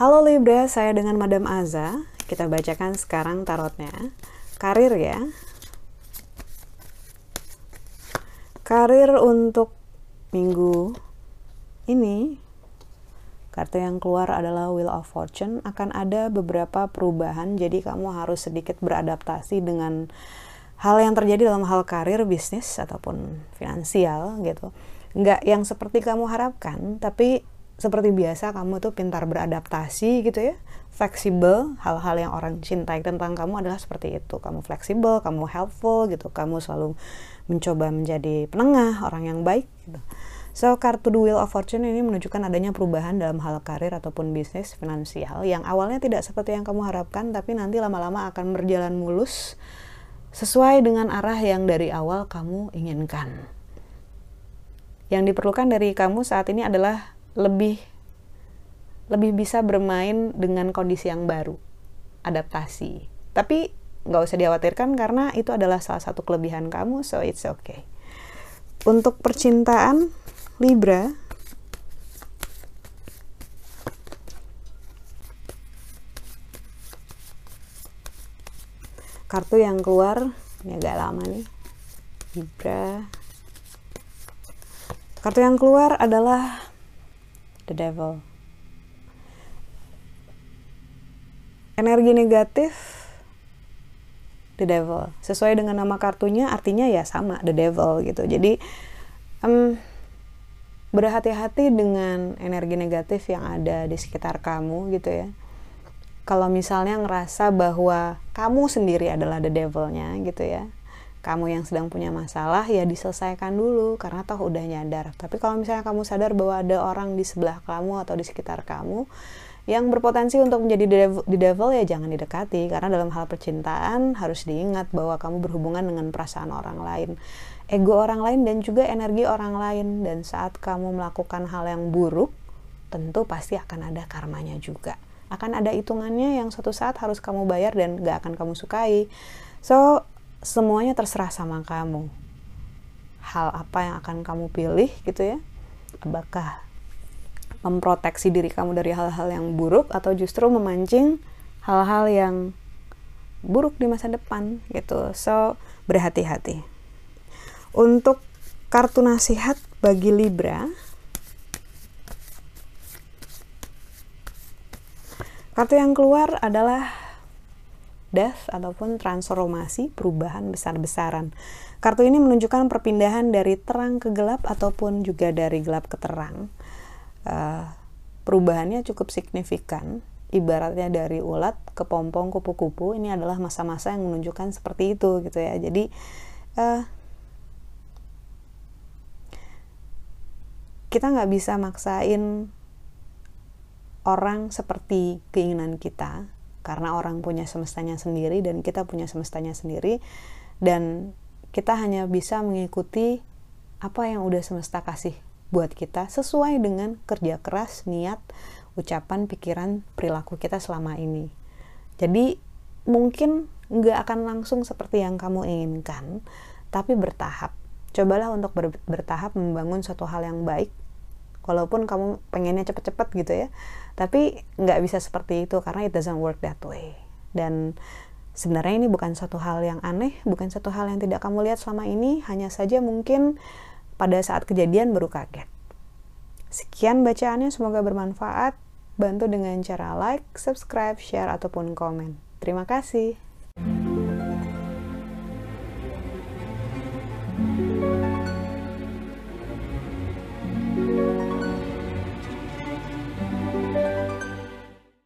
Halo Libra, saya dengan Madam Aza. Kita bacakan sekarang tarotnya. Karir ya. Karir untuk minggu ini kartu yang keluar adalah Wheel of Fortune akan ada beberapa perubahan jadi kamu harus sedikit beradaptasi dengan hal yang terjadi dalam hal karir bisnis ataupun finansial gitu. Nggak yang seperti kamu harapkan tapi seperti biasa kamu tuh pintar beradaptasi gitu ya. Fleksibel hal-hal yang orang cintai tentang kamu adalah seperti itu. Kamu fleksibel kamu helpful gitu. Kamu selalu mencoba menjadi penengah orang yang baik gitu. So kartu the wheel of fortune ini menunjukkan adanya perubahan dalam hal karir ataupun bisnis finansial yang awalnya tidak seperti yang kamu harapkan tapi nanti lama-lama akan berjalan mulus sesuai dengan arah yang dari awal kamu inginkan yang diperlukan dari kamu saat ini adalah lebih lebih bisa bermain dengan kondisi yang baru, adaptasi. Tapi nggak usah dikhawatirkan karena itu adalah salah satu kelebihan kamu, so it's okay. Untuk percintaan Libra, kartu yang keluar ini agak lama nih, Libra. Kartu yang keluar adalah the devil. Energi negatif the devil. Sesuai dengan nama kartunya artinya ya sama the devil gitu. Jadi um, berhati-hati dengan energi negatif yang ada di sekitar kamu gitu ya. Kalau misalnya ngerasa bahwa kamu sendiri adalah the devilnya gitu ya kamu yang sedang punya masalah ya diselesaikan dulu karena toh udah nyadar. Tapi kalau misalnya kamu sadar bahwa ada orang di sebelah kamu atau di sekitar kamu yang berpotensi untuk menjadi the devil, devil ya jangan didekati. Karena dalam hal percintaan harus diingat bahwa kamu berhubungan dengan perasaan orang lain ego orang lain dan juga energi orang lain. Dan saat kamu melakukan hal yang buruk tentu pasti akan ada karmanya juga akan ada hitungannya yang suatu saat harus kamu bayar dan gak akan kamu sukai. So semuanya terserah sama kamu. Hal apa yang akan kamu pilih gitu ya. Apakah memproteksi diri kamu dari hal-hal yang buruk atau justru memancing hal-hal yang buruk di masa depan gitu. So berhati-hati. Untuk kartu nasihat bagi Libra kartu yang keluar adalah death ataupun transformasi perubahan besar-besaran. Kartu ini menunjukkan perpindahan dari terang ke gelap ataupun juga dari gelap ke terang. Uh, perubahannya cukup signifikan. Ibaratnya dari ulat ke pompong kupu-kupu ini adalah masa-masa yang menunjukkan seperti itu gitu ya. Jadi uh, kita nggak bisa maksain orang seperti keinginan kita karena orang punya semestanya sendiri dan kita punya semestanya sendiri dan kita hanya bisa mengikuti apa yang udah semesta kasih buat kita sesuai dengan kerja keras, niat, ucapan, pikiran, perilaku kita selama ini. Jadi mungkin nggak akan langsung seperti yang kamu inginkan, tapi bertahap. Cobalah untuk ber bertahap membangun suatu hal yang baik walaupun kamu pengennya cepet-cepet gitu ya tapi nggak bisa seperti itu karena it doesn't work that way. Dan sebenarnya ini bukan satu hal yang aneh bukan satu hal yang tidak kamu lihat selama ini hanya saja mungkin pada saat kejadian baru kaget. Sekian bacaannya semoga bermanfaat. Bantu dengan cara like, subscribe, share ataupun komen. Terima kasih